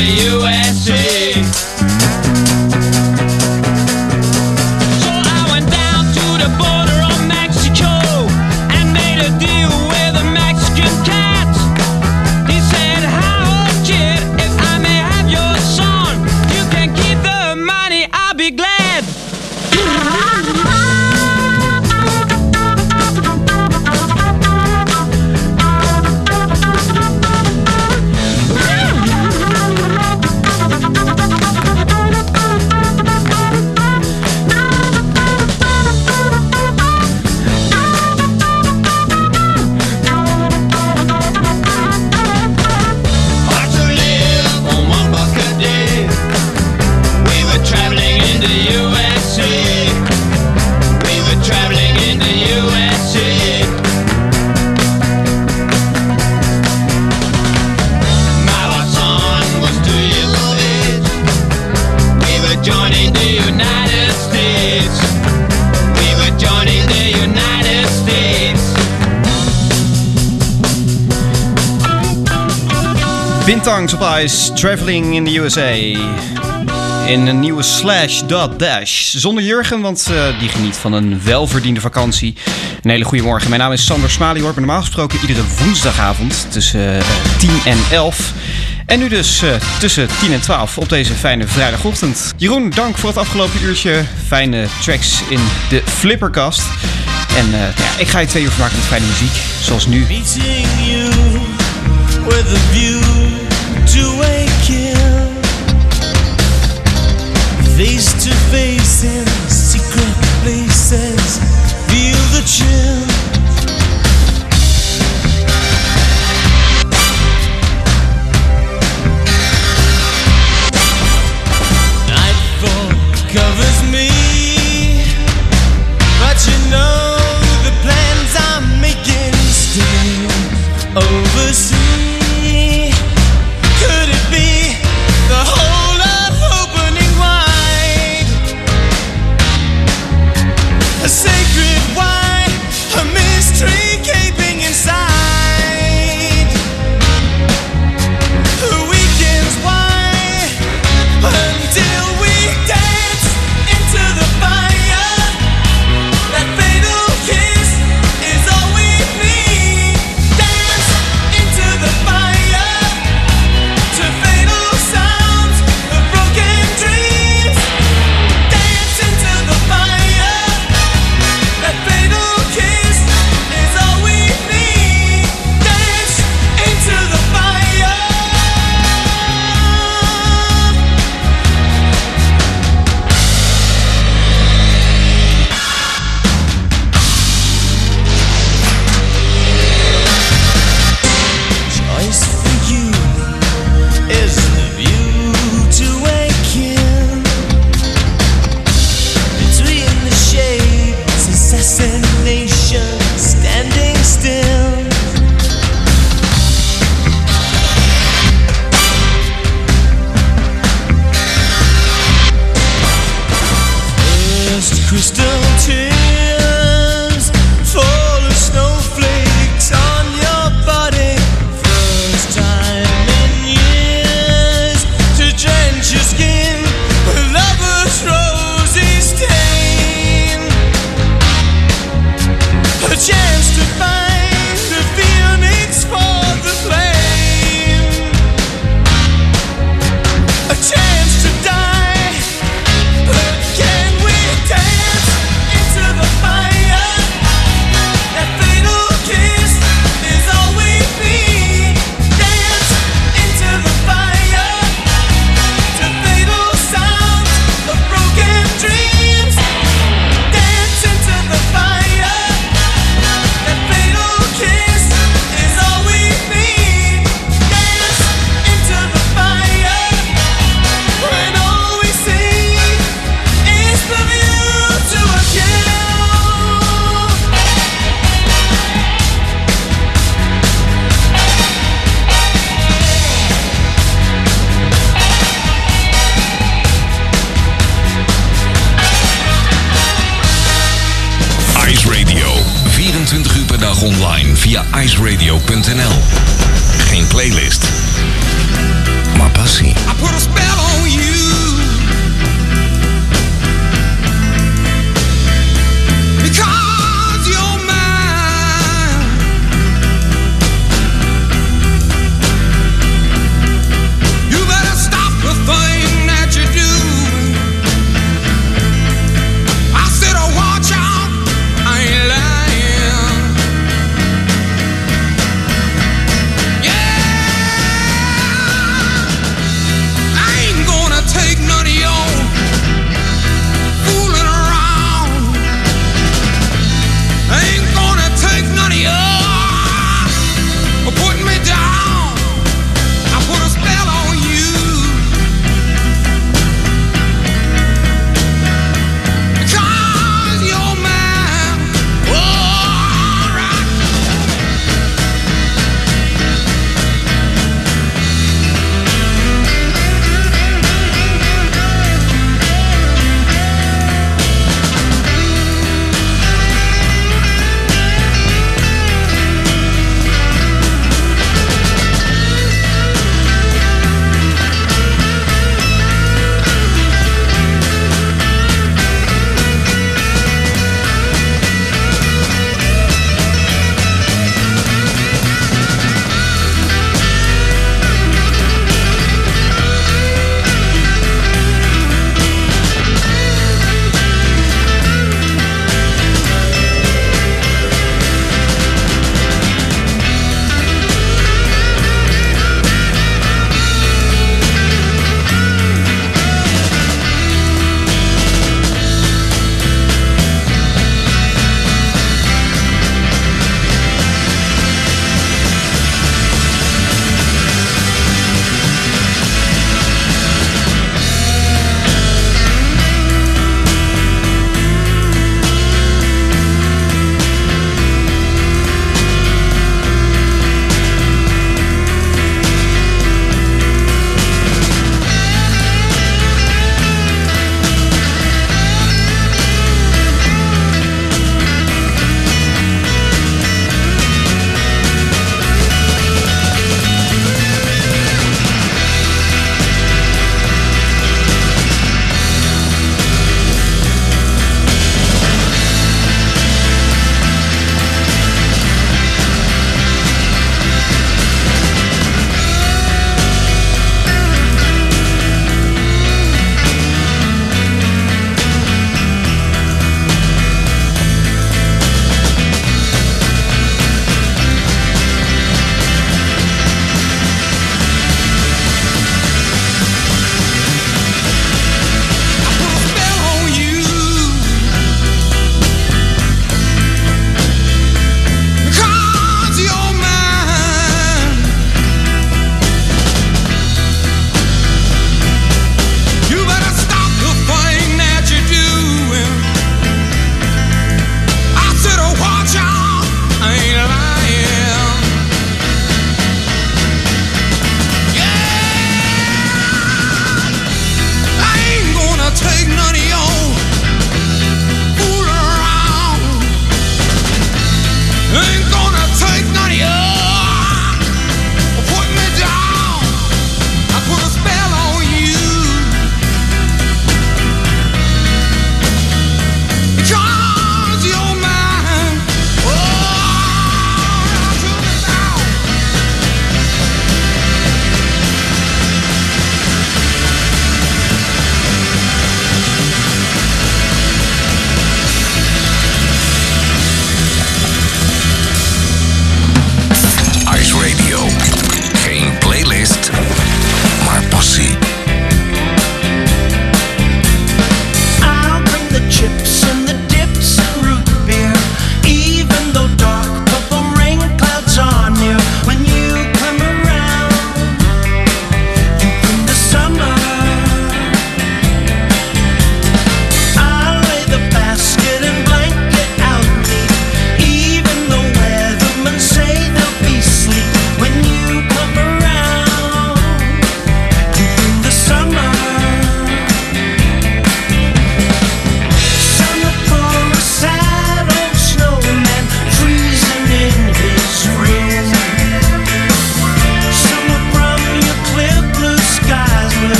Traveling in Traveling in the USA. In een nieuwe Slash Dot Dash. Zonder Jurgen, want eh, die geniet van een welverdiende vakantie. Een hele goede morgen. Mijn naam is Sander Smalihoor. Ben normaal gesproken iedere woensdagavond tussen eh, 10 en 11. En nu dus eh, tussen 10 en 12 op deze fijne vrijdagochtend. Jeroen, dank voor het afgelopen uurtje. Fijne tracks in de Flipperkast. En eh, ja, ik ga je twee uur vermaken met fijne muziek. Zoals nu. Meeting you with a view Face to face in secret places. Feel the chill.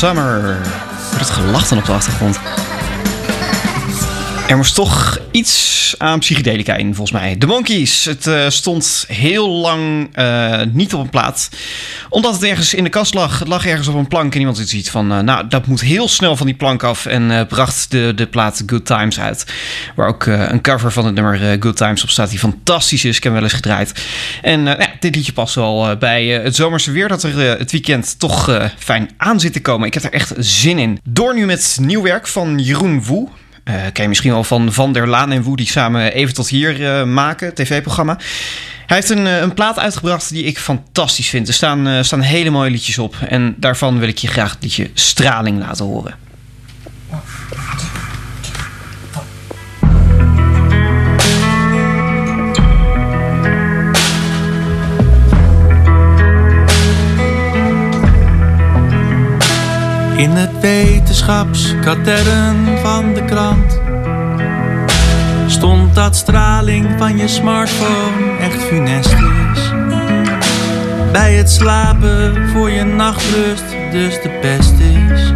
Summer. Het gelachen op de achtergrond. Er moest toch iets aan psychedelica in, volgens mij. De Monkeys. Het eh, stond heel lang eh, niet op een plaat. Omdat het ergens in de kast lag. Het lag ergens op een plank. En iemand zoiets van... eh, nou, dat moet heel snel van die plank af. En bracht de, de plaat Good Times uit. Waar ook een cover van het nummer Good Times op staat. Die fantastisch is. Ik wel eens gedraaid. En eh, ja, dit liedje past wel eh, bij eh, het zomerse weer. Dat er het weekend toch fijn aan zit te komen. Ik heb er echt zin in. Door nu met nieuw werk van Jeroen Woe. Ken je misschien wel van Van der Laan en Woe die samen even tot hier maken, tv-programma. Hij heeft een, een plaat uitgebracht die ik fantastisch vind. Er staan, eh, staan hele mooie liedjes op. En daarvan wil ik je graag het liedje Straling laten horen. In het wetenschapskatern van de krant stond dat straling van je smartphone echt funest is. Bij het slapen voor je nachtrust dus de best is.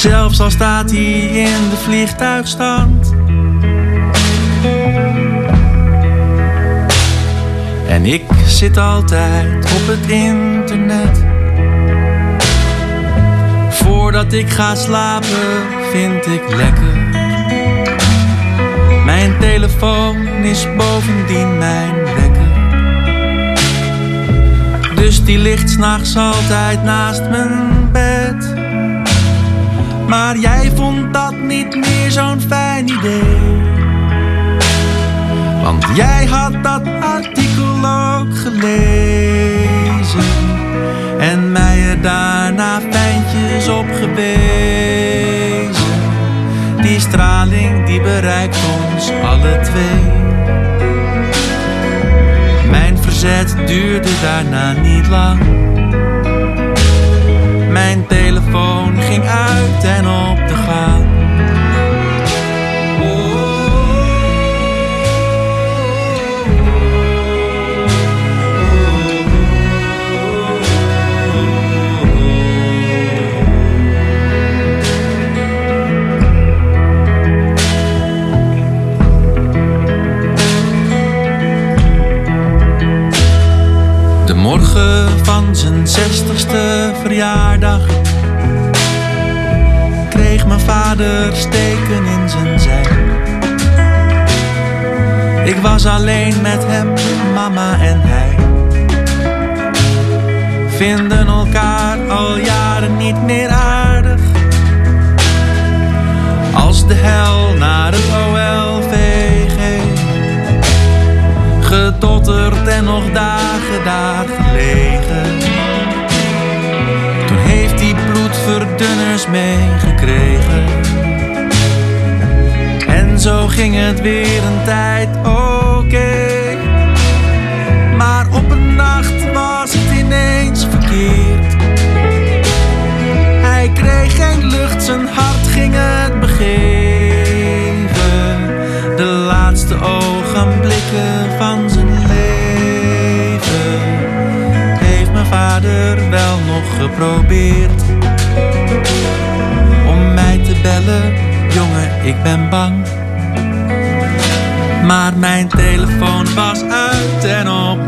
Zelfs al staat hij in de vliegtuigstand. En ik zit altijd op het internet. Voordat ik ga slapen vind ik lekker. Mijn telefoon is bovendien mijn wekker. Dus die ligt s'nachts altijd naast mijn bed. Maar jij vond dat niet meer zo'n fijn idee. Want jij had dat artikel ook gelezen. En mij er daarna fijntjes op Die straling die bereikt ons alle twee. Mijn verzet duurde daarna niet lang. Mijn telefoon ging uit en op de gang. Morgen van zijn zestigste verjaardag kreeg mijn vader steken in zijn zij. Ik was alleen met hem, mama en hij. Vinden elkaar al jaren niet meer aardig. Als de hel naar het OLVG gedotterd en nog dagen daar gelegen. Toen heeft hij bloedverdunners meegekregen. En zo ging het weer een tijd oké. Maar op een nacht was het ineens verkeerd. Hij kreeg geen lucht, zijn hart ging het begeven. De laatste ogenblikken van vader wel nog geprobeerd om mij te bellen, jongen, ik ben bang. Maar mijn telefoon was uit en op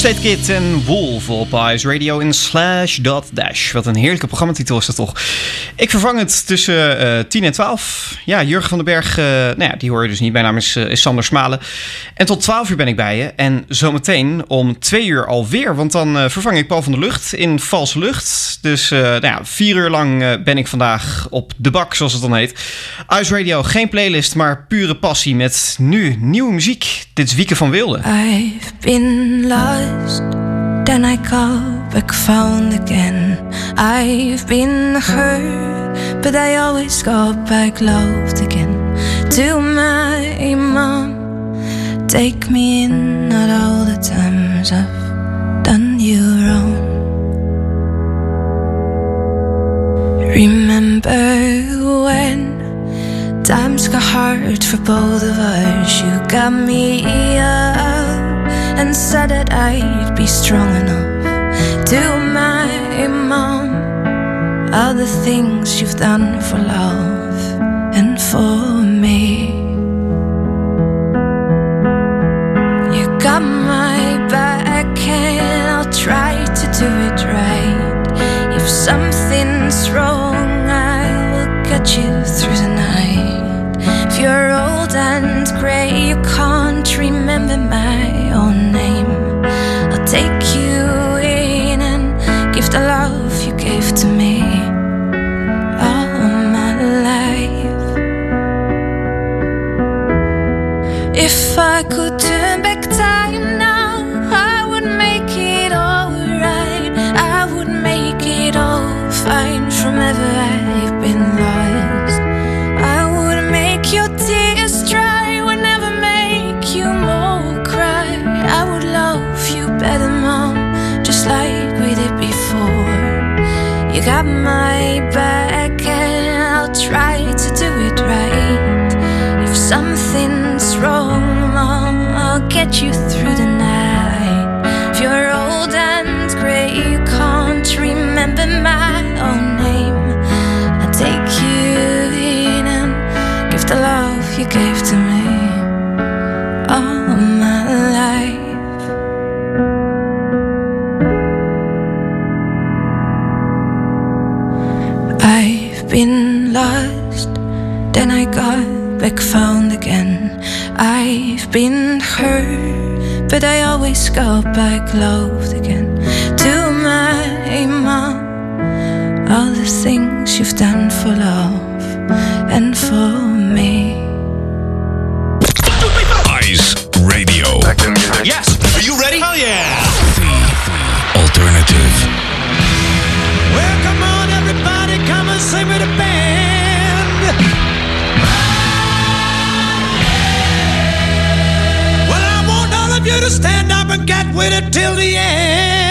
Kit en Wolf op Ice Radio in Slash Dot Dash. Wat een heerlijke programmatitel is dat toch. Ik vervang het tussen eh 10 en 12. Ja, Jurgen van den Berg, eh, nou ja, die hoor je dus niet. Mijn naam is, eh, is Sander Smalen. En tot 12 uur ben ik bij je. En zometeen om 2 uur alweer. Want dan vervang ik Paul van der Lucht in Valse Lucht. Dus nou ja, vier uur lang ben ik vandaag op de bak, zoals het dan heet. Ice Radio, geen playlist, maar pure passie met nu nieuwe muziek. Dit is Wieke van Wilde. I've been lost, then I come back found again. I've been hurt, but I always got back loved again. To my mom, take me in, not all the times I've done you wrong. Remember when times got hard for both of us? You got me up and said that I'd be strong enough to my mom. All the things you've done for love and for me. You got my back and I'll try to do it right. If something's wrong, I will get you through the night. You're old and grey, you can't remember my own name. I'll take you in and give the love you gave to me all my life. If I could Been hurt, but I always got back loved again. To my mom, all the things you've done for love and for me. To stand up and get with it till the end.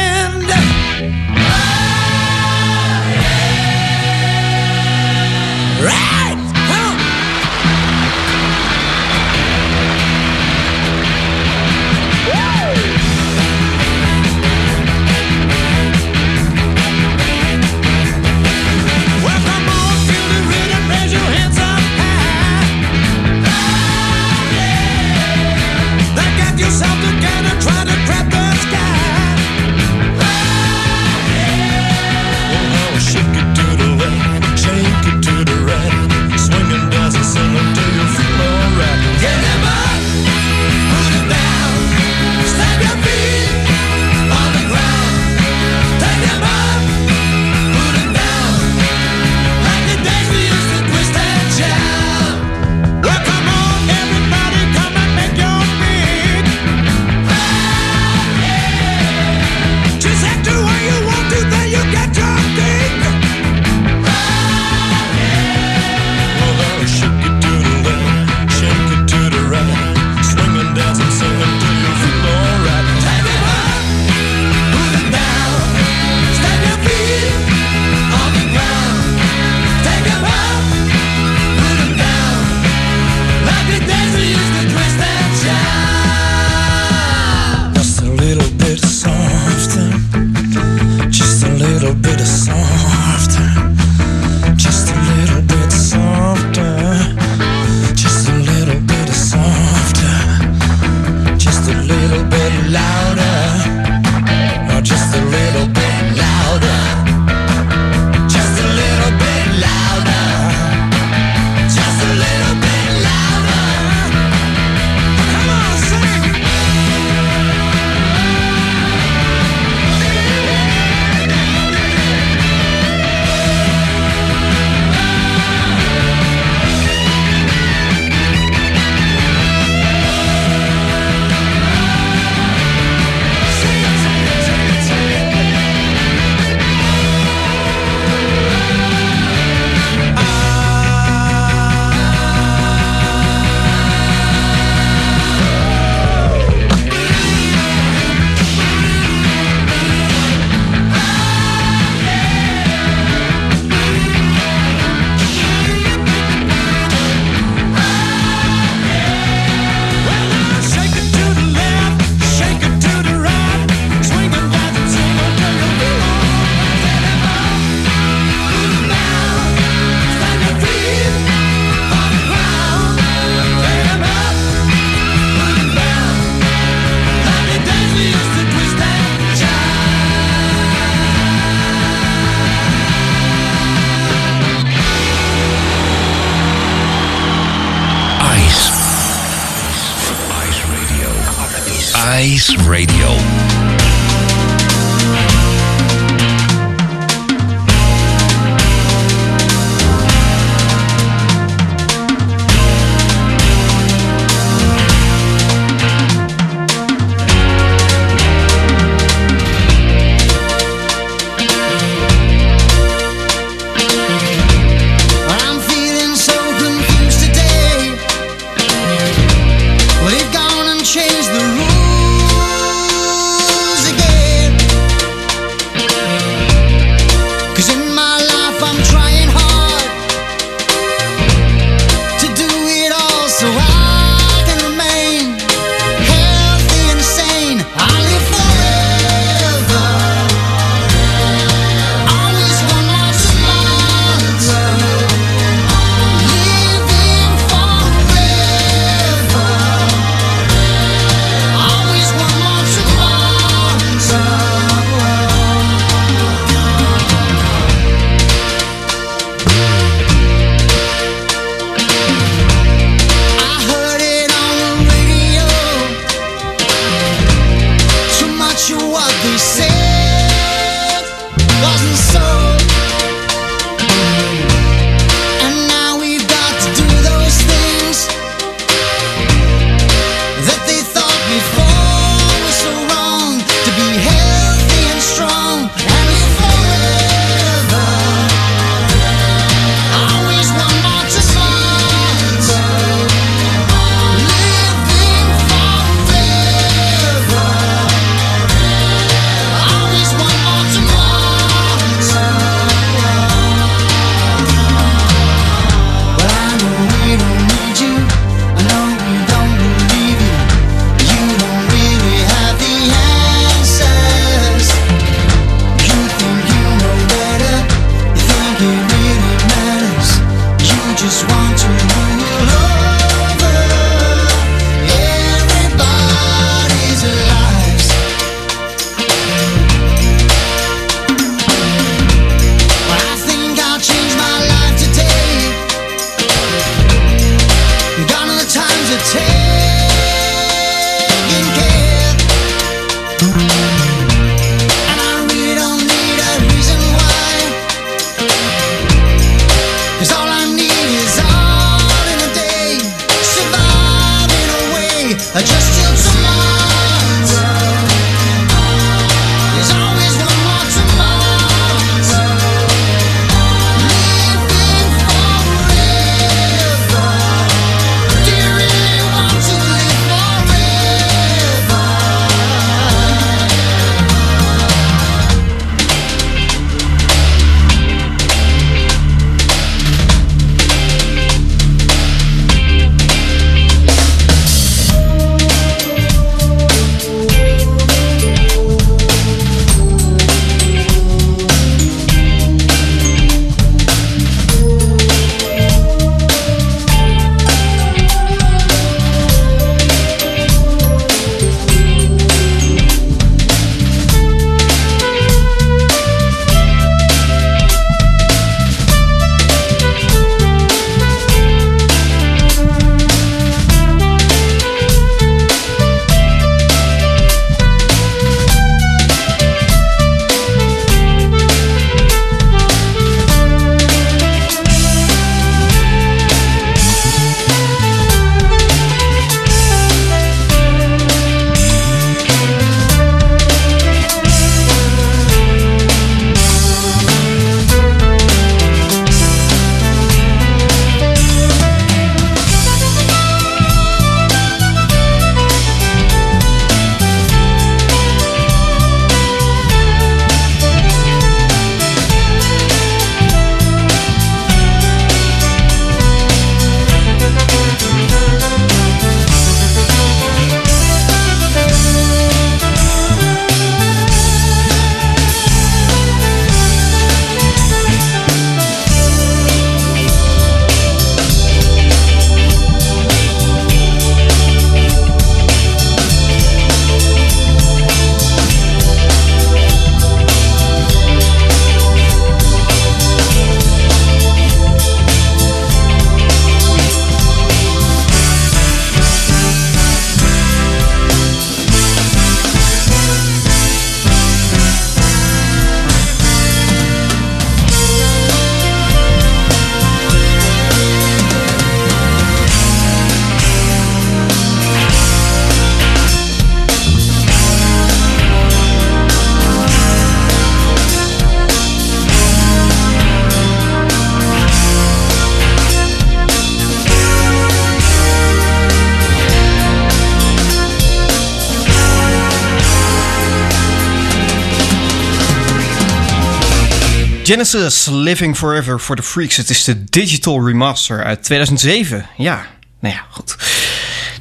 Genesis, Living Forever for the Freaks. Het is de digital remaster uit 2007. Ja, nou ja, goed.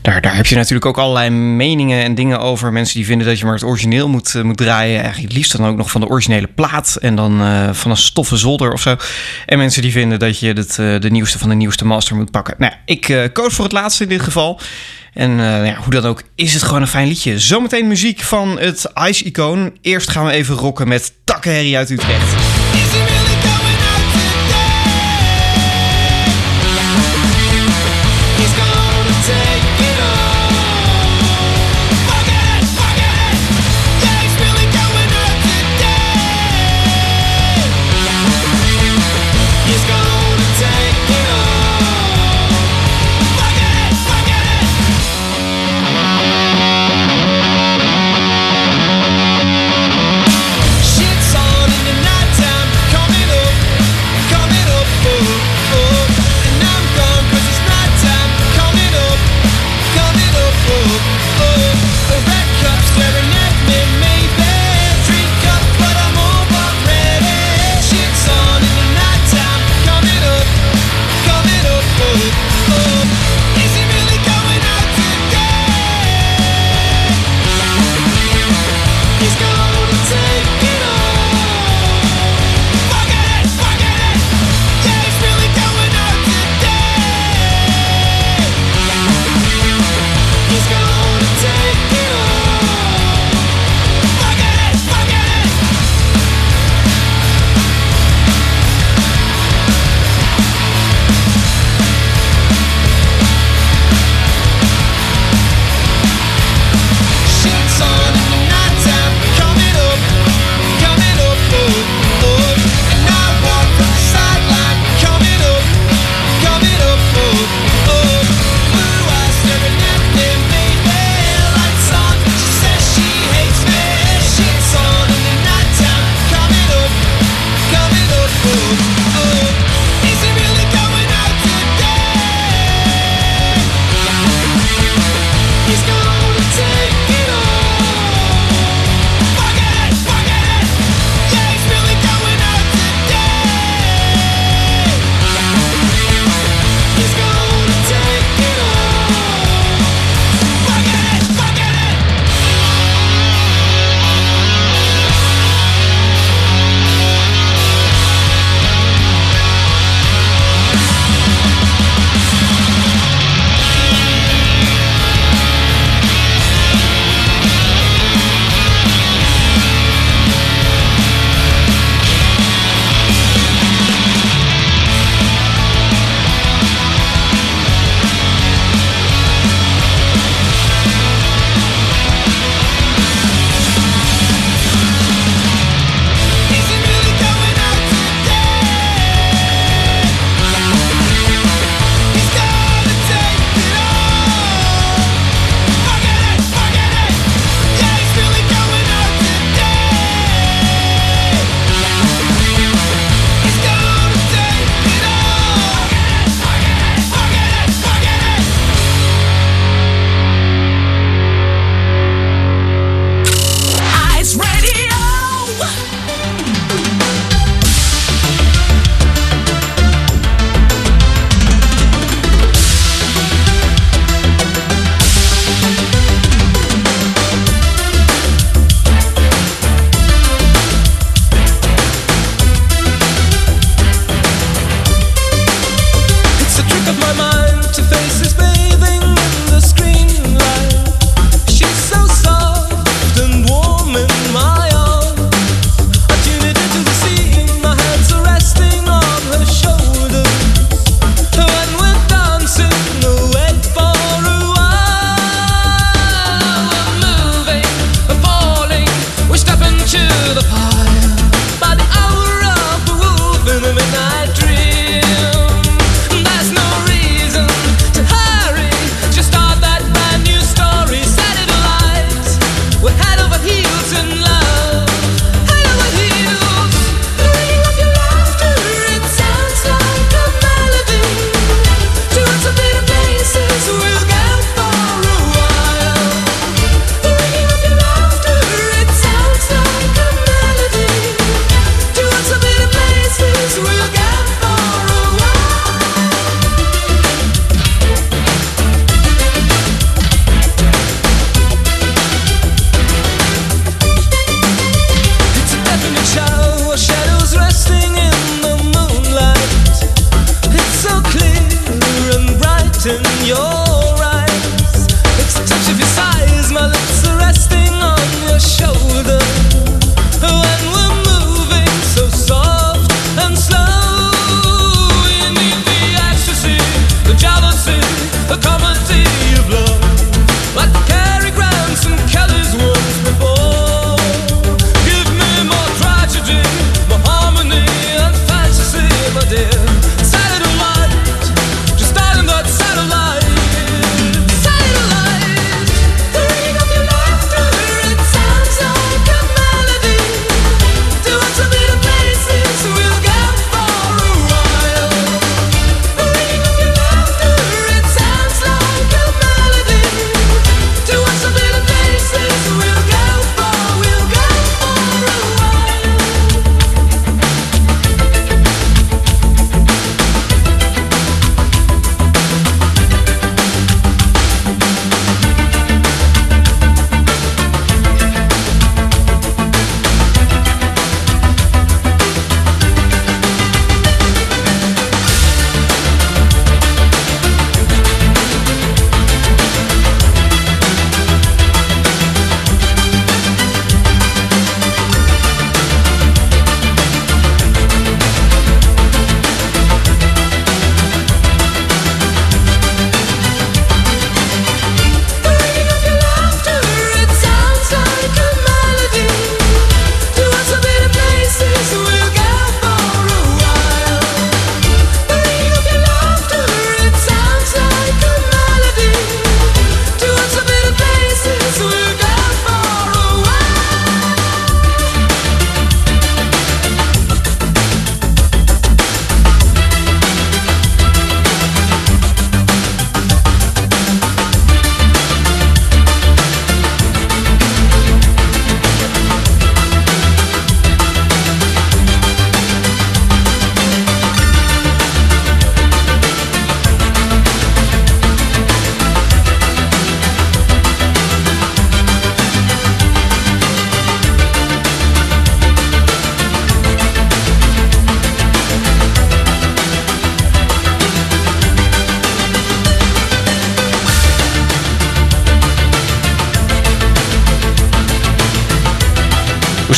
Daar, daar heb je natuurlijk ook allerlei meningen en dingen over. Mensen die vinden dat je maar het origineel moet, eh, moet draaien. Eigenlijk het liefst dan ook nog van de originele plaat. En dan eh, van een stoffen zolder of zo. En mensen die vinden dat je het, eh, de nieuwste van de nieuwste master moet pakken. Nou, ik koos voor het laatste in dit geval. En nou ja, hoe dan ook, is het gewoon een fijn liedje. Zometeen muziek van het Ice-icoon. Eerst gaan we even rocken met Takkenherrie uit Utrecht.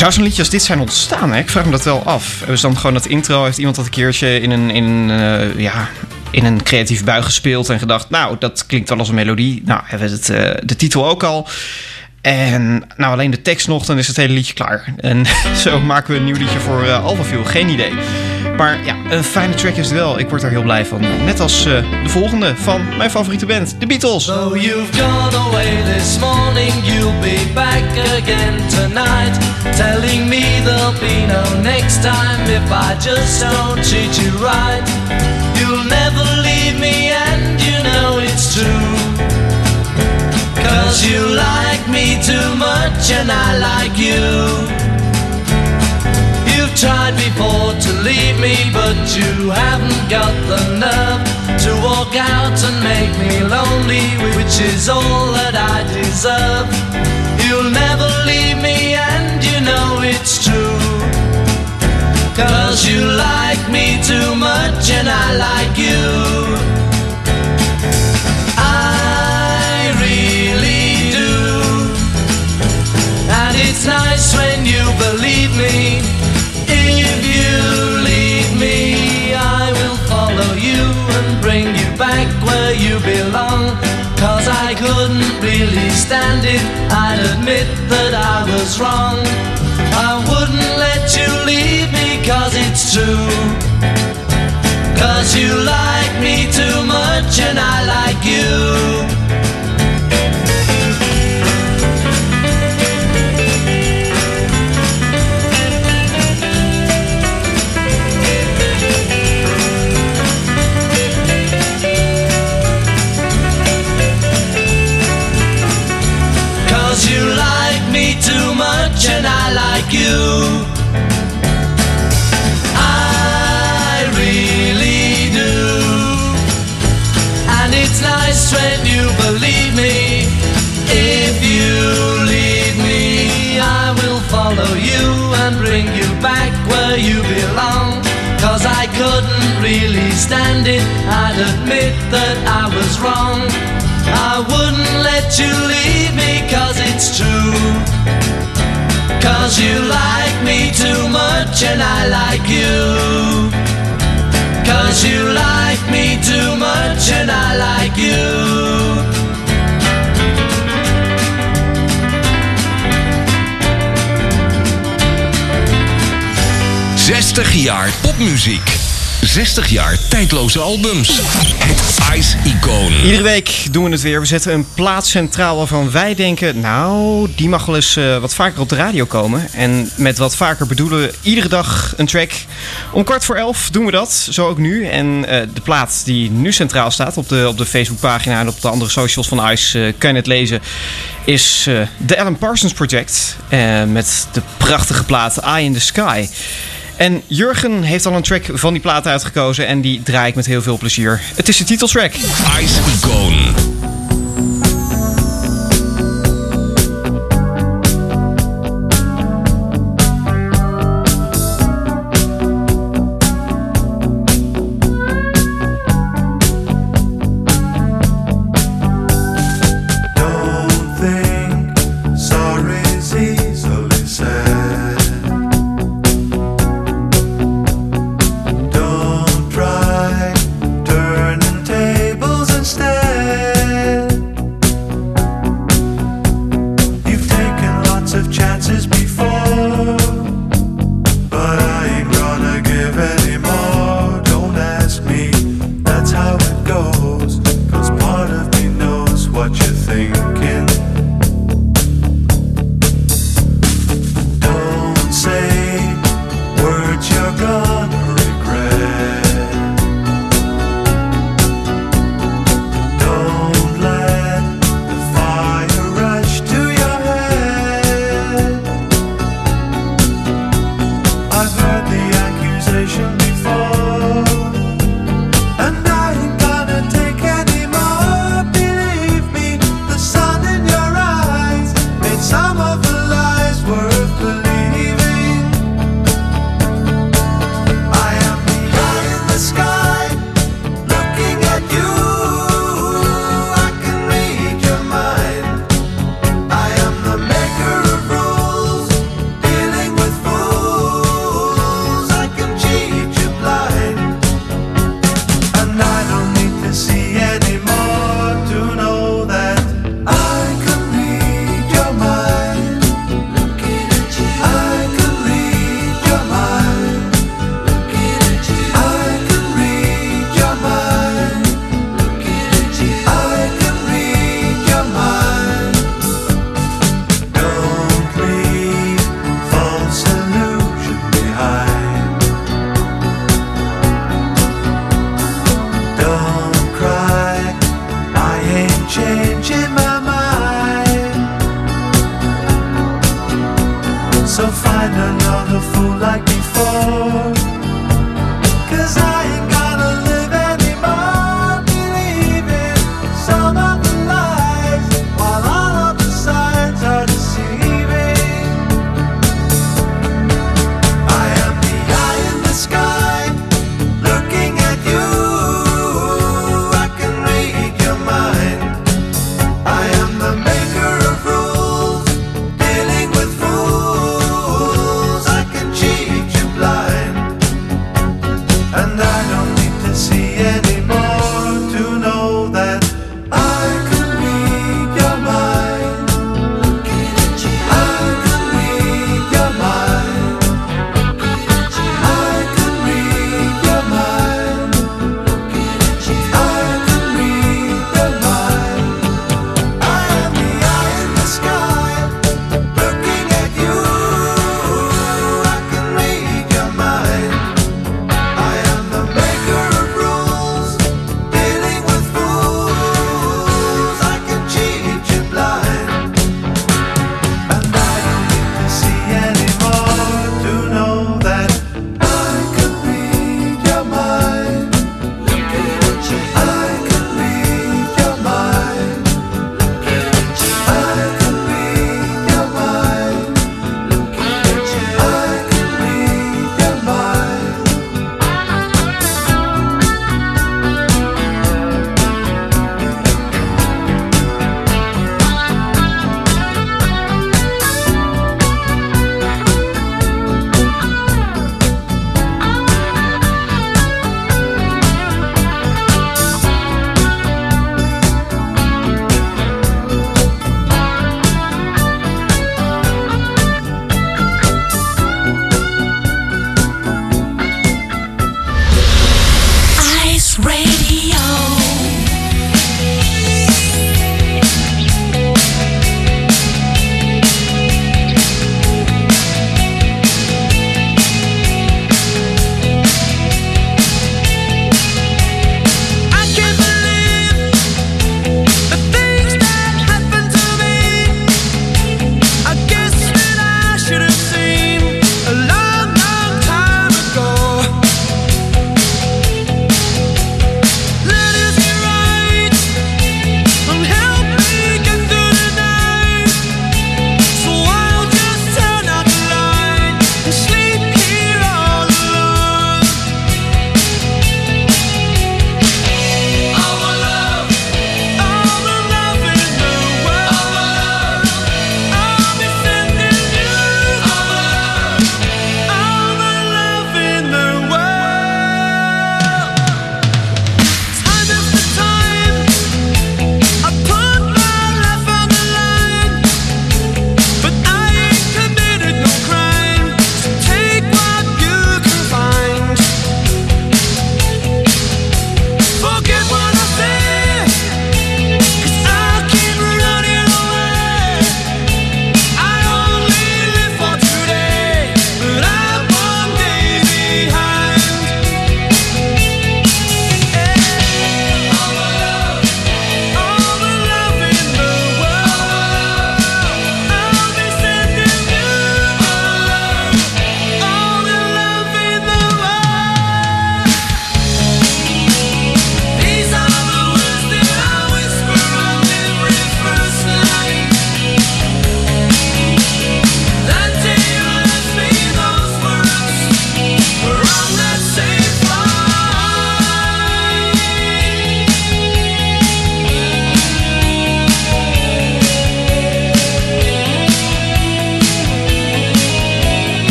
Zou zo'n liedje als dit zijn ontstaan? Hè? Ik vraag me dat wel af. Ze dan gewoon dat intro? Heeft iemand dat een keertje in een, in, eh, ja, in een creatief bui gespeeld en gedacht... nou, dat klinkt wel als een melodie. Nou, hebben we het, eh, de titel ook al. En nou, alleen de tekst nog, dan is het hele liedje klaar. En zo maken we een nieuw liedje voor uh. Geen idee. Maar ja, een fijne track is het wel. Ik word er heel blij van. Net als uh, de volgende van mijn favoriete band, de Beatles. So you've gone away this morning, you'll be back again tonight. Telling me there'll be no next time if I just don't treat you right. You'll never leave me and you know it's true. Cause you like me too much and I like you. Tried before to leave me, but you haven't got the nerve to walk out and make me lonely, which is all that I deserve. You'll never leave me, and you know it's true. Cause you like me too much, and I like you. I really do. And it's nice when you believe back where you belong. Cause I couldn't really stand it, I'd admit that I was wrong. I wouldn't let you leave me cause it's true. Cause you like me too much and I like you. I really do. And it's nice when you believe me. If you leave me, I will follow you and bring you back where you belong. Cause I couldn't really stand it, I'd admit that I was wrong. I wouldn't let you leave me cause it's true. Cause you like me too much and I like you. Cause you like me too much and I like you. 60 jaar popmuziek. 60 jaar tijdloze albums. Het Ice-icoon. Iedere week doen we het weer. We zetten een plaat centraal waarvan wij denken... nou, die mag wel eens uh, wat vaker op de radio komen. En met wat vaker bedoelen we iedere dag een track. Om kwart voor elf doen we dat, zo ook nu. En uh, de plaat die nu centraal staat op de, op de Facebookpagina... en op de andere socials van Ice uh, kan je het lezen... is de Alan Parsons Project. met de prachtige plaat Eye in the Sky... En Jurgen heeft al een track van die plaat uitgekozen en die draai ik met heel veel plezier. Het is de titeltrack. Ice Icon.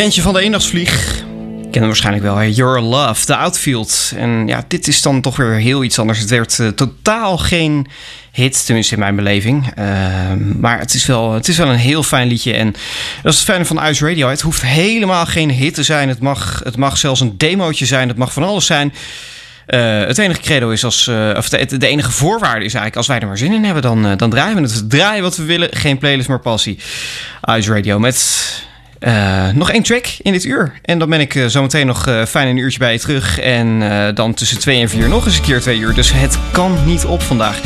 bandje van de eendagsvlieg. Kennen waarschijnlijk wel. Your Love, The Outfield. En ja, dit is dan toch weer heel iets anders. Het werd eh, totaal geen hit, tenminste in mijn beleving. Ehm, maar het is, wel, het is wel een heel fijn liedje. En dat is het fijne van Ice Radio. Het hoeft helemaal geen hit te zijn. Het mag, het mag zelfs een demootje zijn. Het mag van alles zijn. Eh, het enige credo is als. Eh, of de, enige voorwaarde is eigenlijk. Als wij er maar zin in hebben, dan, dan draaien we het. We draaien wat we willen. Geen playlist, maar passie. Ice Radio met eh, nog één track in dit uur. En dan ben ik eh, zo meteen nog eh, fijn een uurtje bij je terug. En dan tussen twee en vier nog eens een keer twee uur. Dus het kan niet op vandaag.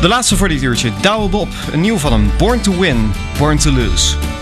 De laatste voor dit uurtje. Douwe Bob. Een nieuw van hem. Born to win, born to lose.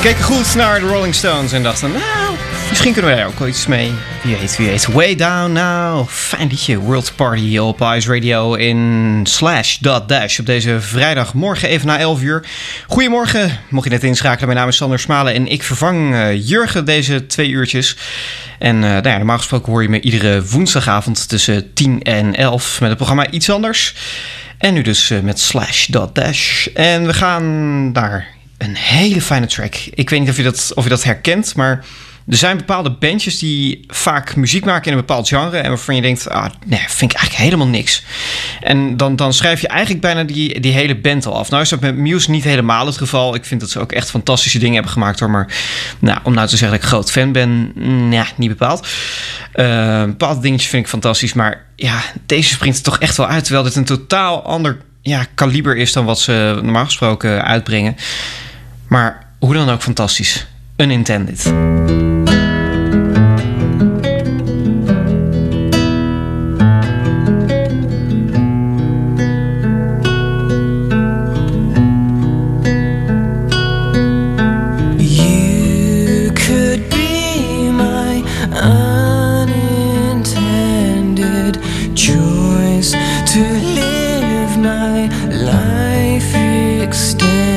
Keken goed naar de Rolling Stones en dachten, nou, misschien kunnen we daar ook wel iets mee. Wie weet, wie weet. Way Down Now. Fijn liedje. World Party op Ice Radio in slash dot dash op deze vrijdagmorgen even na 11 uur. Goedemorgen, mocht je net inschakelen. Mijn naam is Sander Smalen en ik vervang eh, Jurgen deze twee uurtjes. En eh, nou ja, normaal gesproken hoor je me iedere woensdagavond tussen 10 en 11 met het programma Iets Anders. En nu dus eh, met slash dot dash. En we gaan naar een hele fijne track. Ik weet niet of je dat, of je dat herkent, maar er zijn bepaalde bandjes die vaak muziek maken in een bepaald genre. En waarvan je denkt, ah, nee, vind ik eigenlijk helemaal niks. En dan, dan schrijf je eigenlijk bijna die, die hele band al af. Nou is dat met Muse niet helemaal het geval. Ik vind dat ze ook echt fantastische dingen hebben gemaakt hoor. Maar nou, om nou te zeggen dat ik groot fan ben, nee, niet bepaald. Eh, bepaalde dingetjes vind ik fantastisch. Maar ja, deze springt er toch echt wel uit. Terwijl dit een totaal ander ja, kaliber is dan wat ze normaal gesproken uitbrengen. Maar hoe dan ook fantastisch. Unintended. To live my life extended,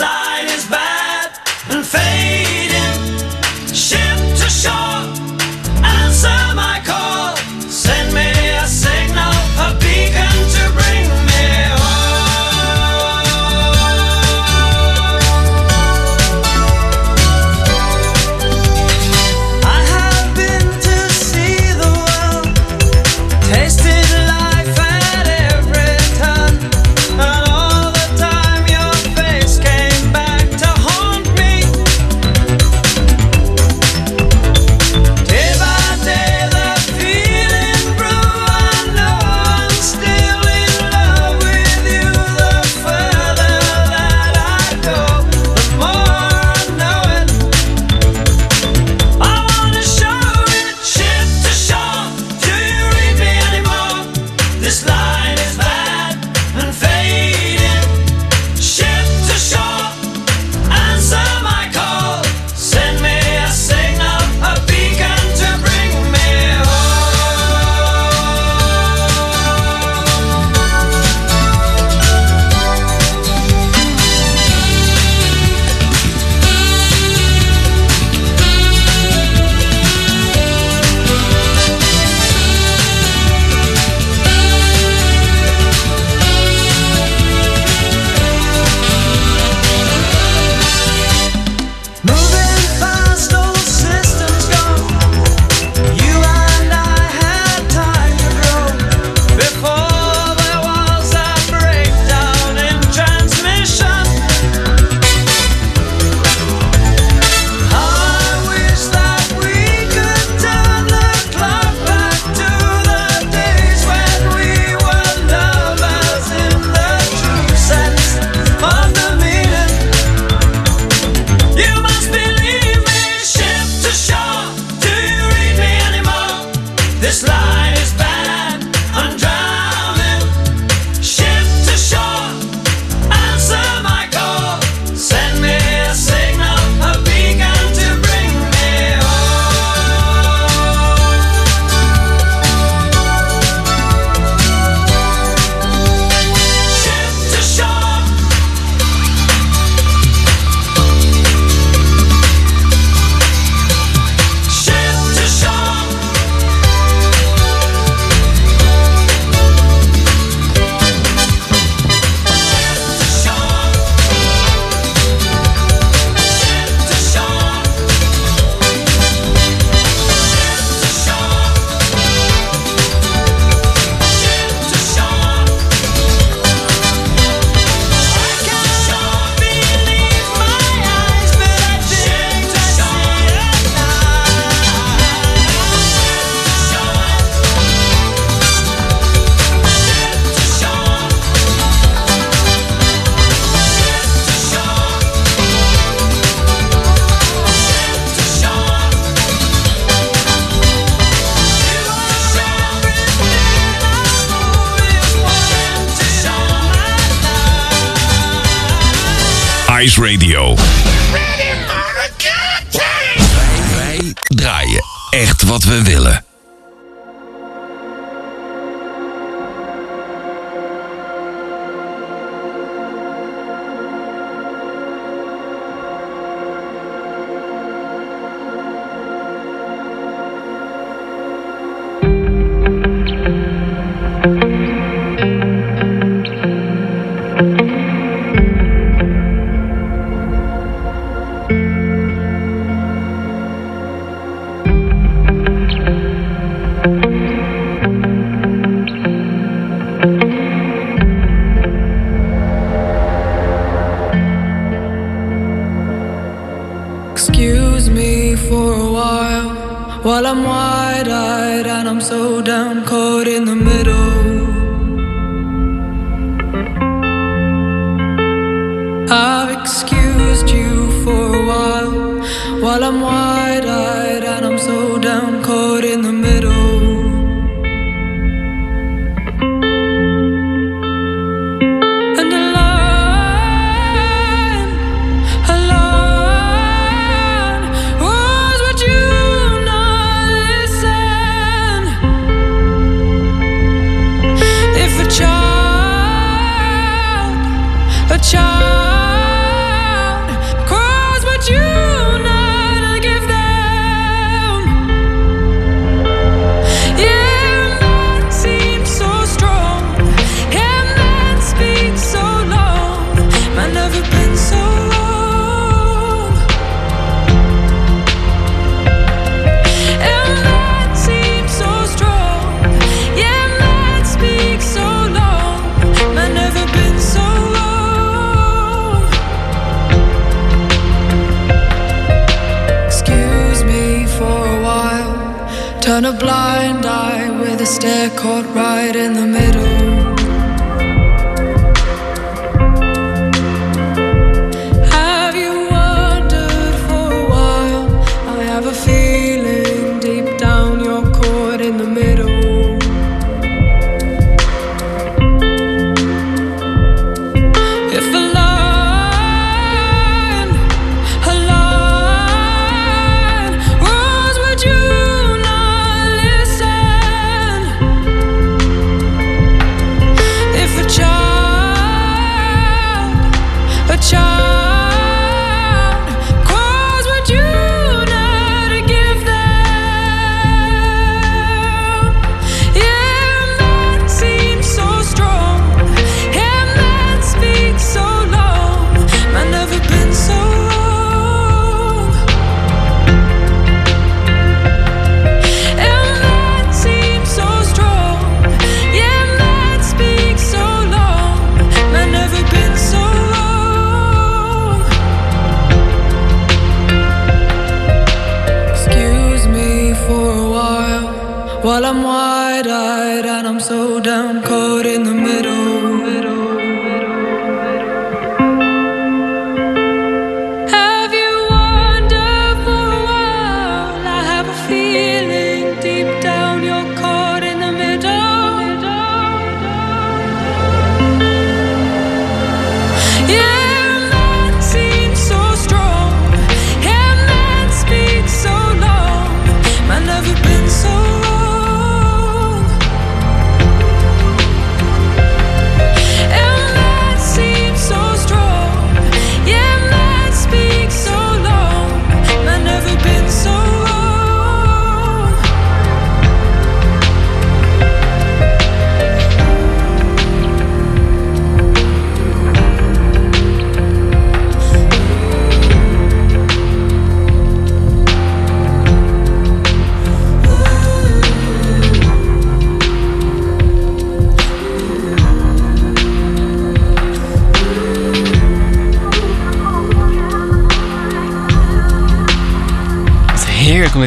line is bad and fade.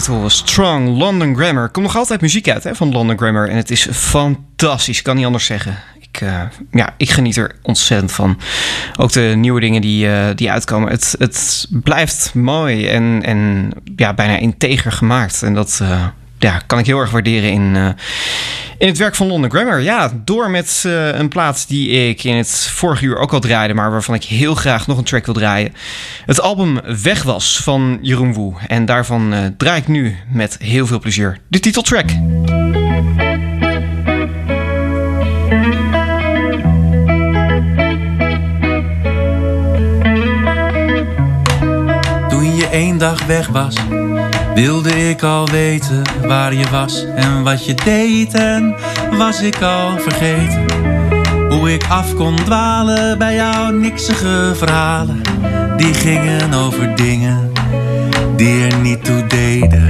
toen dit was Strong London Grammar. Komt nog altijd muziek uit hè, van London Grammar. En het is fantastisch, kan niet anders zeggen. Ik, eh, ja, ik geniet er ontzettend van. Ook de nieuwe dingen die, eh, die uitkomen. Het, het blijft mooi en, en ja, bijna integer gemaakt. En dat, eh, ja, kan ik heel erg waarderen in, eh, in het werk van London Grammar. Ja, door met eh, een plaats die ik in het vorige uur ook al draaide, maar waarvan ik heel graag nog een track wil draaien. Het album Weg was van Jeroen Woe. En daarvan eh, draai ik nu met heel veel plezier de titeltrack. Toen je één dag weg was wilde ik al weten waar je was en wat je deed. En was ik al vergeten hoe ik af kon dwalen bij jouw niksige verhalen. Die gingen over dingen die er niet toe deden.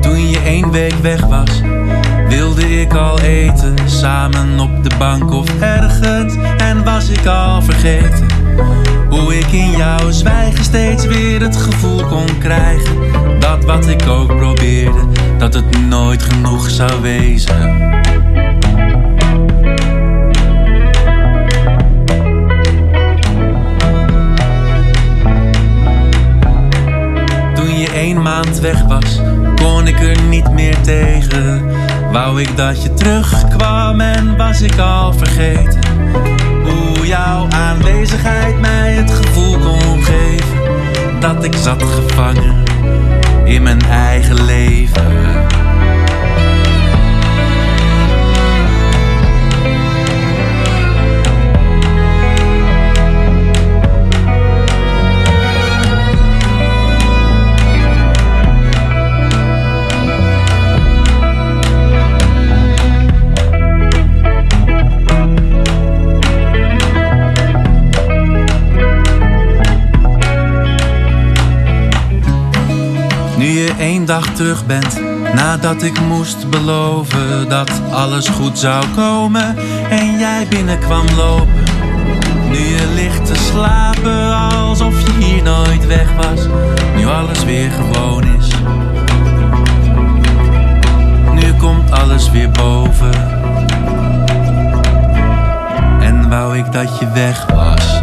Toen je één week weg was, wilde ik al eten. Samen op de bank of ergens. En was ik al vergeten hoe ik in jouw zwijgen steeds weer het gevoel kon krijgen. Dat wat ik ook probeerde, dat het nooit genoeg zou wezen. Toen je één maand weg was, kon ik er niet meer tegen. Wou ik dat je terugkwam en was ik al vergeten. Hoe jouw aanwezigheid mij het gevoel kon geven. Dat ik zat gevangen in mijn eigen leven. Één dag terug bent, nadat ik moest beloven dat alles goed zou komen en jij binnenkwam lopen. Nu je ligt te slapen alsof je hier nooit weg was, nu alles weer gewoon is. Nu komt alles weer boven. En wou ik dat je weg was.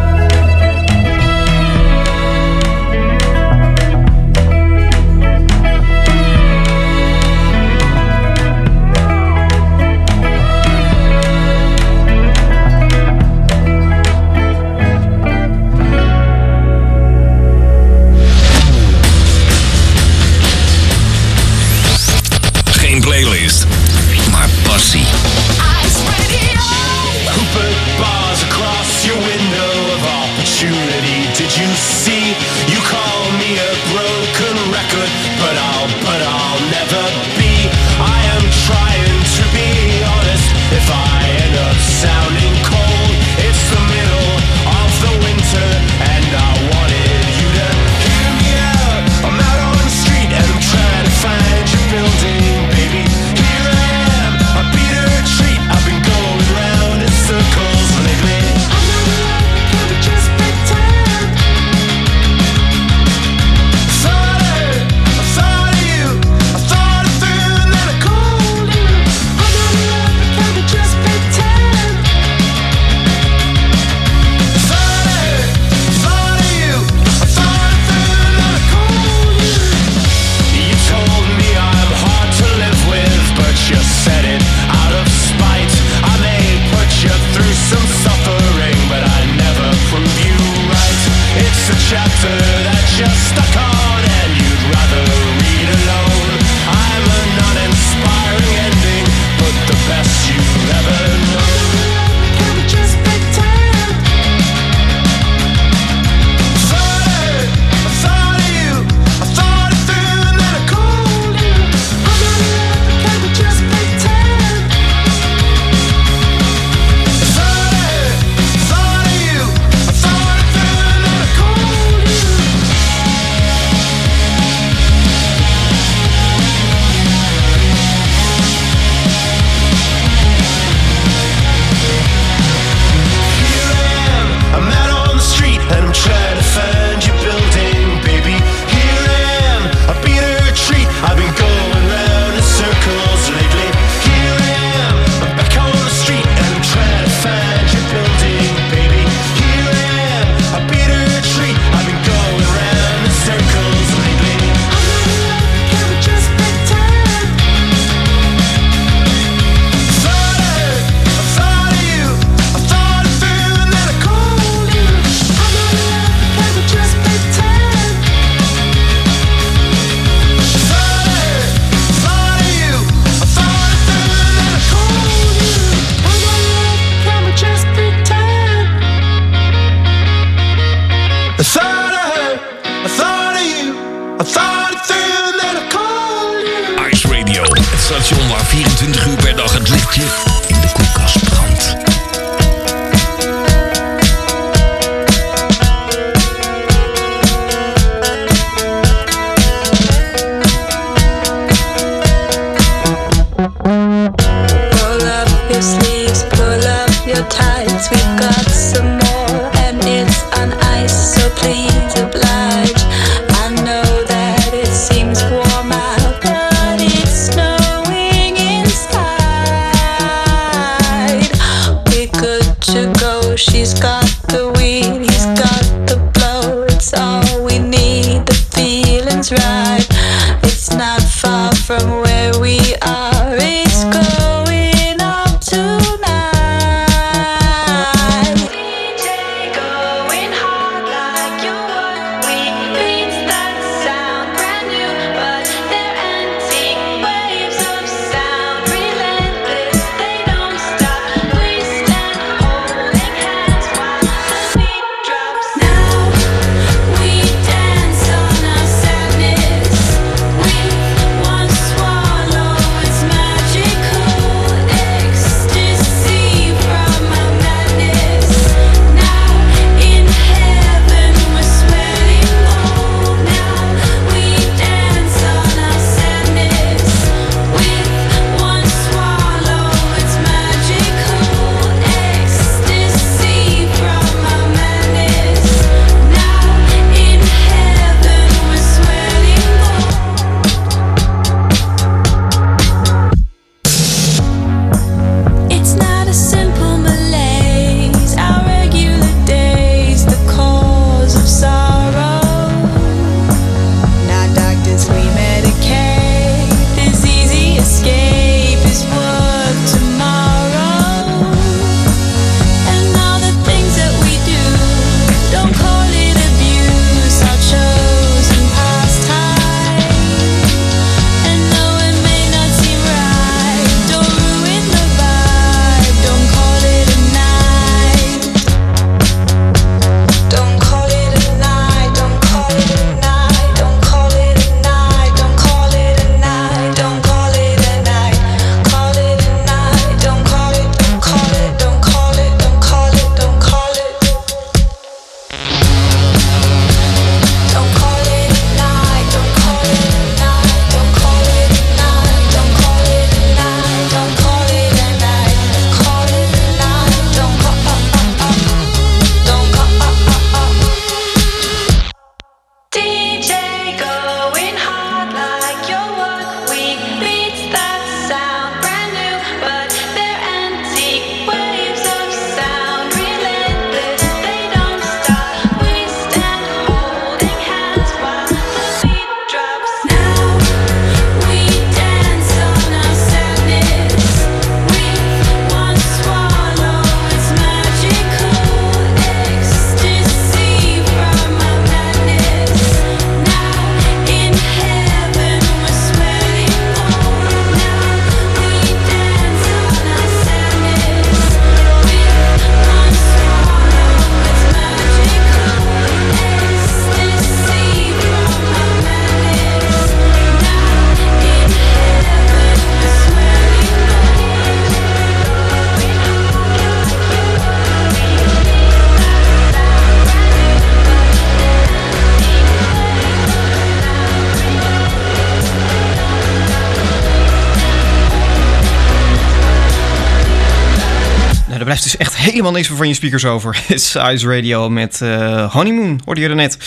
Echt helemaal niks meer van je speakers over. It's Ice Radio met eh, Honeymoon, hoorde je er net.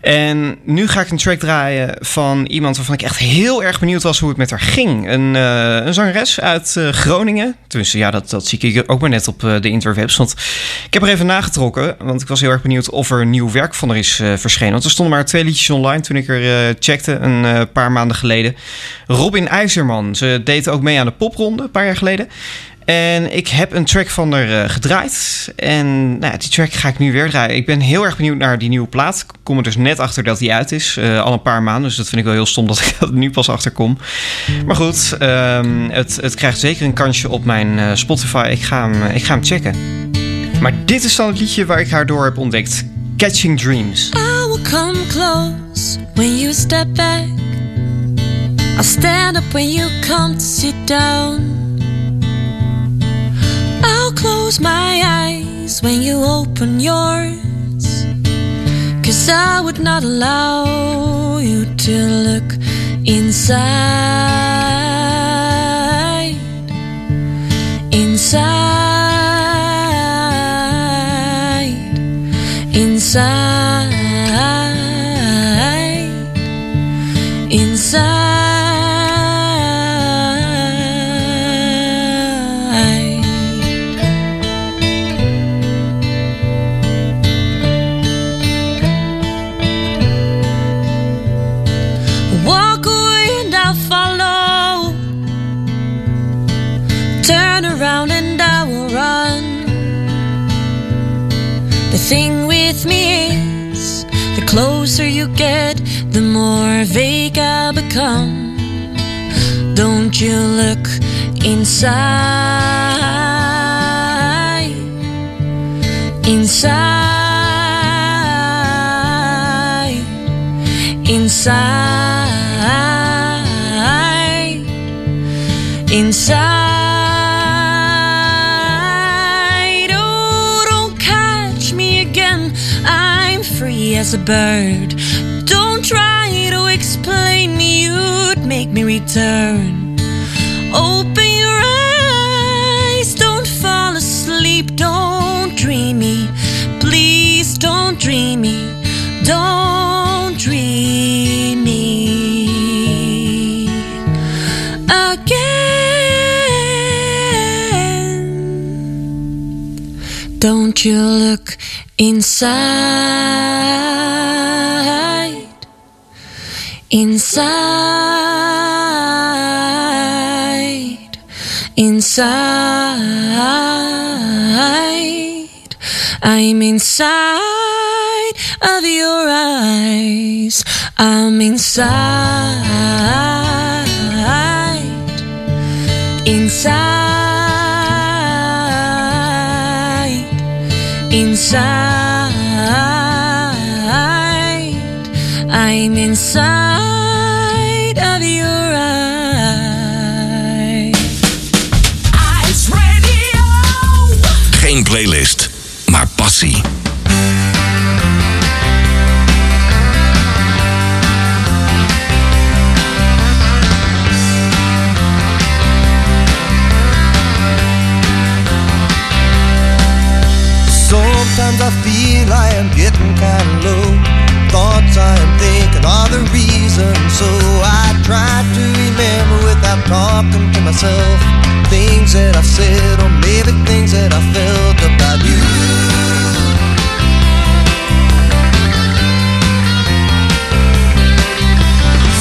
En nu ga ik een track draaien van iemand waarvan ik echt heel erg benieuwd was hoe het met haar ging. Een, eh, een zangeres uit eh, Groningen. Tenminste, ja, dat, dat zie ik ook maar net op de interwebs. Want ik heb er even nagetrokken, want ik was heel erg benieuwd of er nieuw werk van haar is verschenen. Want er stonden maar twee liedjes online toen ik er checkte een paar maanden geleden. Robin IJzerman, ze deed ook mee aan de popronde een paar jaar geleden. En ik heb een track van haar eh, gedraaid. En nou die track ga ik nu weer draaien. Ik ben heel erg benieuwd naar die nieuwe plaat. Ik kom er dus net achter dat die uit is. eh, al een paar maanden. Dus dat vind ik wel heel stom dat ik er nu pas achter kom. Maar goed, ehm, het, het krijgt zeker een kansje op mijn eh, Spotify. Ik ga, hem, ik ga hem checken. Maar dit is dan het liedje waar ik haar door heb ontdekt. Catching Dreams. I will come close when you step back. I'll stand up when you come to sit down. Close my eyes when you open yours. Cause I would not allow you to look inside. Inside. Thing with me is, the closer you get, the more vague I become. Don't you look inside? Inside inside, inside. As a bird. Don't try to explain me. You'd make me return. Open your eyes. Don't fall asleep. Don't dream me. Please don't dream me. Don't dream me again. Don't you look inside? Inside, inside, I'm inside of your eyes. I'm inside, inside, I'm inside of your eyes. Ice Radio. Geen playlist, maar passie. Sometimes I feel I am getting kind myself. Things that I've said, or maybe things that I felt about you.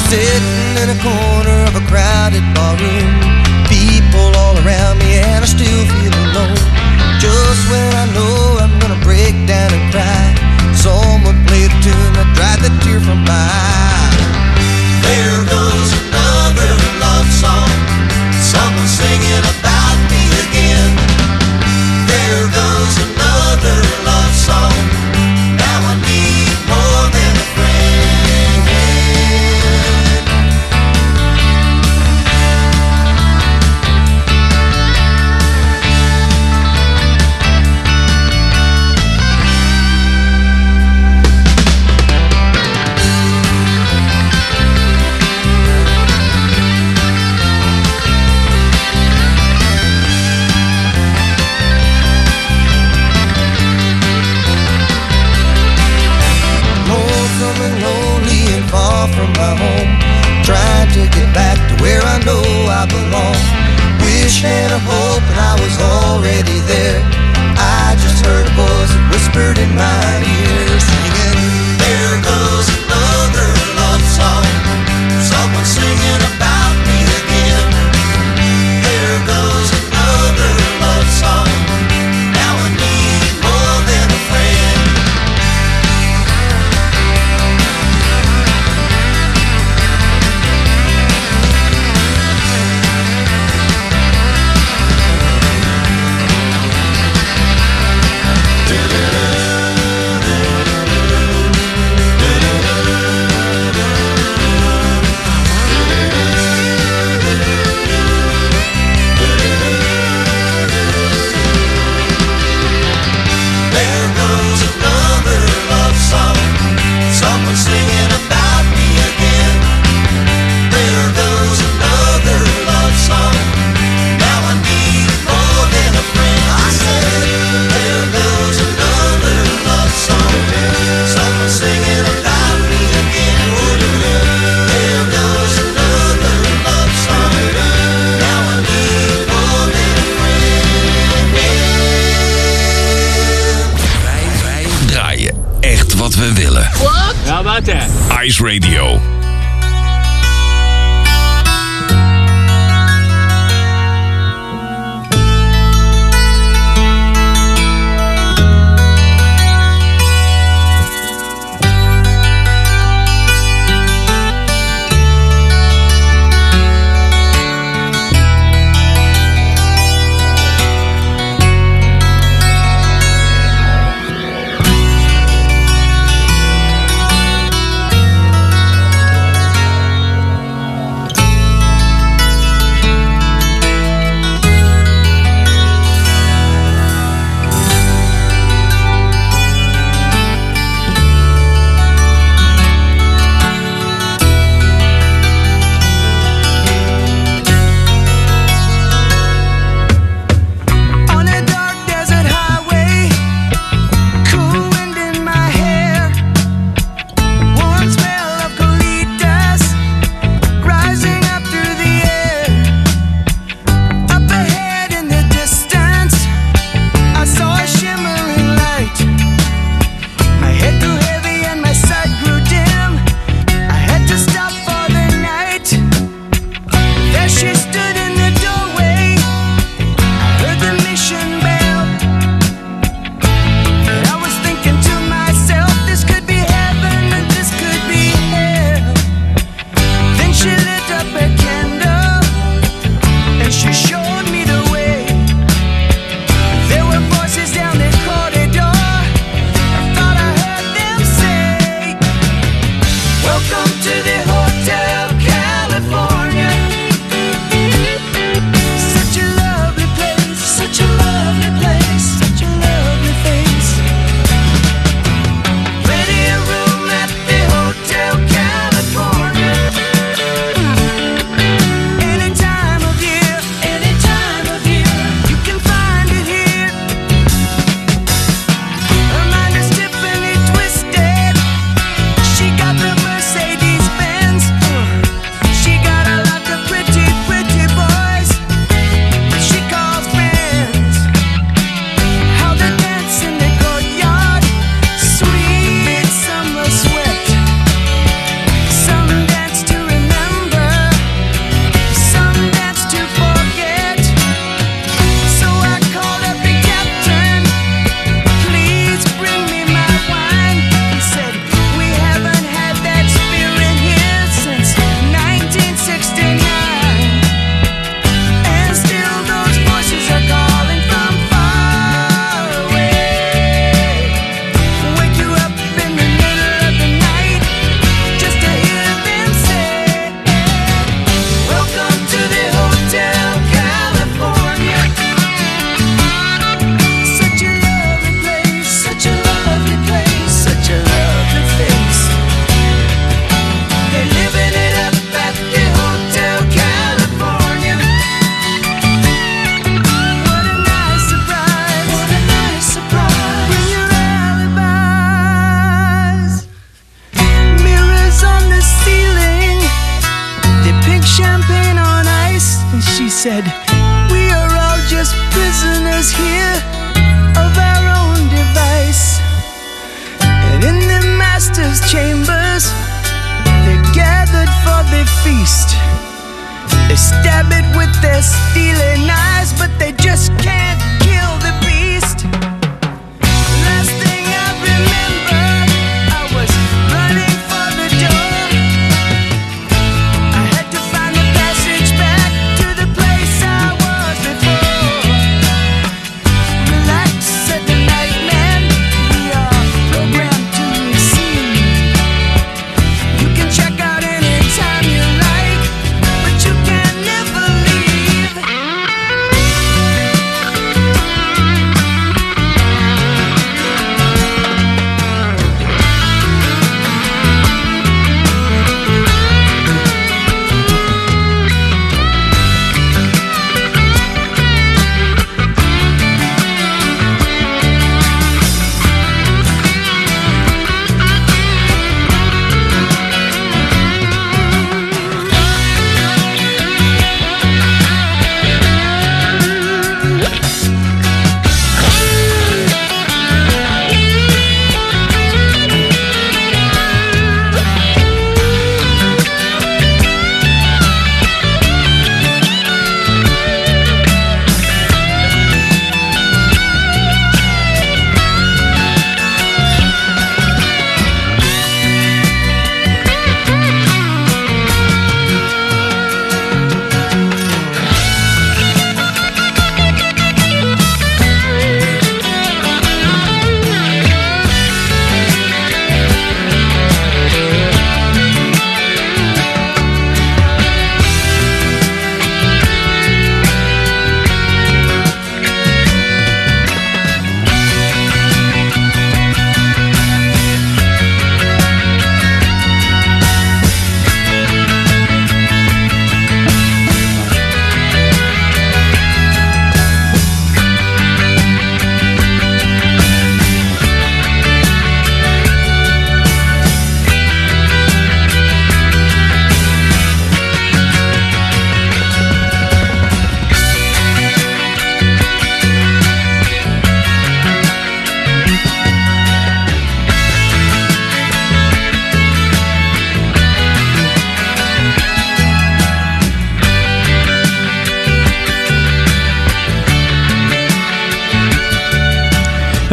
Sitting in a corner of a crowded barroom. People all around me, and I still feel alone. Just when I know I'm gonna break down and cry, someone played a tune that dried the tear from my eye.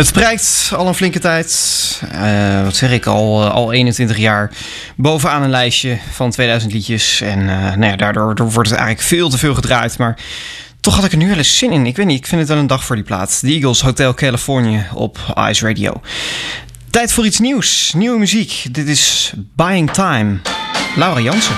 Het prijkt al een flinke tijd, uh, wat zeg ik, al, eh, al 21 jaar bovenaan een lijstje van 2000 liedjes. En eh, nou ja, daardoor wordt het eigenlijk veel te veel gedraaid. Maar toch had ik er nu wel eens zin in. Ik weet niet, ik vind het wel een dag voor die plaats. De Eagles Hotel California op Ice Radio. Tijd voor iets nieuws, nieuwe muziek. Dit is Buying Time, Laura Jansen.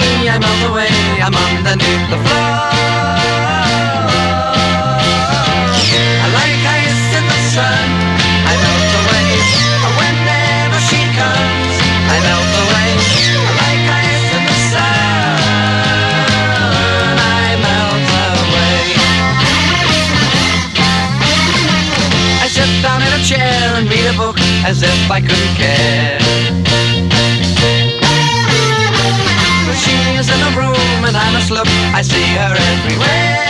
Me, I melt away. I'm underneath the floor. I like ice in the sun. I melt away. Whenever she comes, I melt away. I like ice in the sun. I melt away. I sit down in a chair and read a book as if I couldn't care. Is in the room and I must look. I see her everywhere.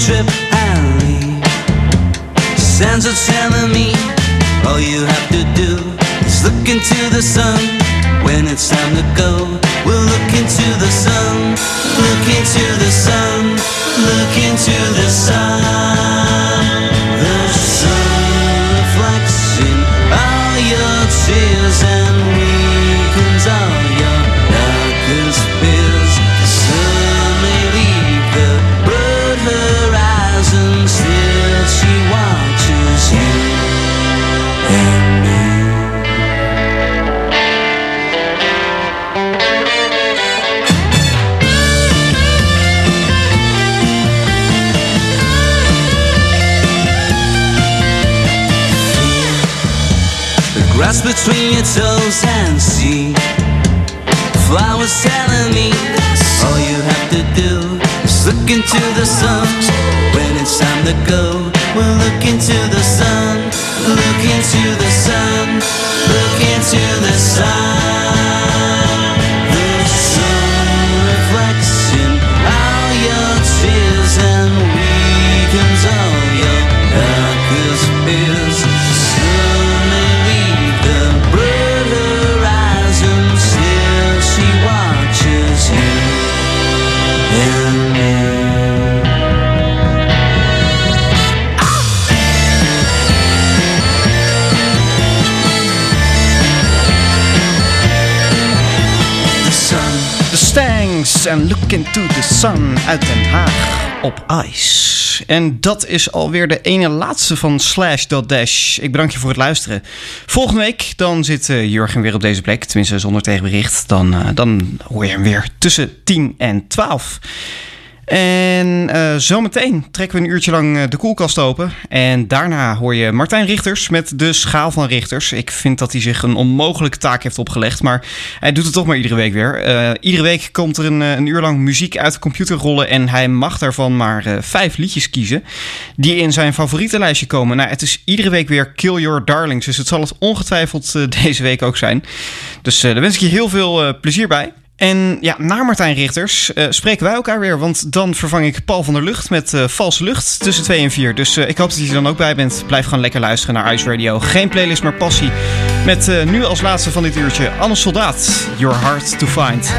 Trip En Look Into the Sun uit Den Haag op Ice. En dat is alweer de ene laatste van Slash Dash. Ik bedank je voor het luisteren. Volgende week dan zit eh, Jurgen weer op deze plek. Tenminste zonder tegenbericht. Dan, eh, dan hoor je hem weer tussen 10 en 12. En eh, zometeen trekken we een uurtje lang eh, de koelkast open. En daarna hoor je Martijn Richters met de schaal van Richters. Ik vind dat hij zich een onmogelijke taak heeft opgelegd. Maar hij doet het toch maar iedere week weer. Eh, iedere week komt er een, een uur lang muziek uit de computer rollen. En hij mag daarvan maar vijf liedjes kiezen. Die in zijn favoriete lijstje komen. Nou, het is iedere week weer Kill Your Darlings. Dus het zal het ongetwijfeld deze week ook zijn. Dus daar wens ik je heel veel plezier bij. En ja, na Martijn Richters eh, spreken wij elkaar weer. Want dan vervang ik Paul van der Lucht met eh, Valse Lucht tussen 2 en 4. Dus eh, ik hoop dat je er dan ook bij bent. Blijf gewoon lekker luisteren naar Ice Radio. Geen playlist, maar passie. Met nu als laatste van dit uurtje Anne Soldaat. Your Heart to Find.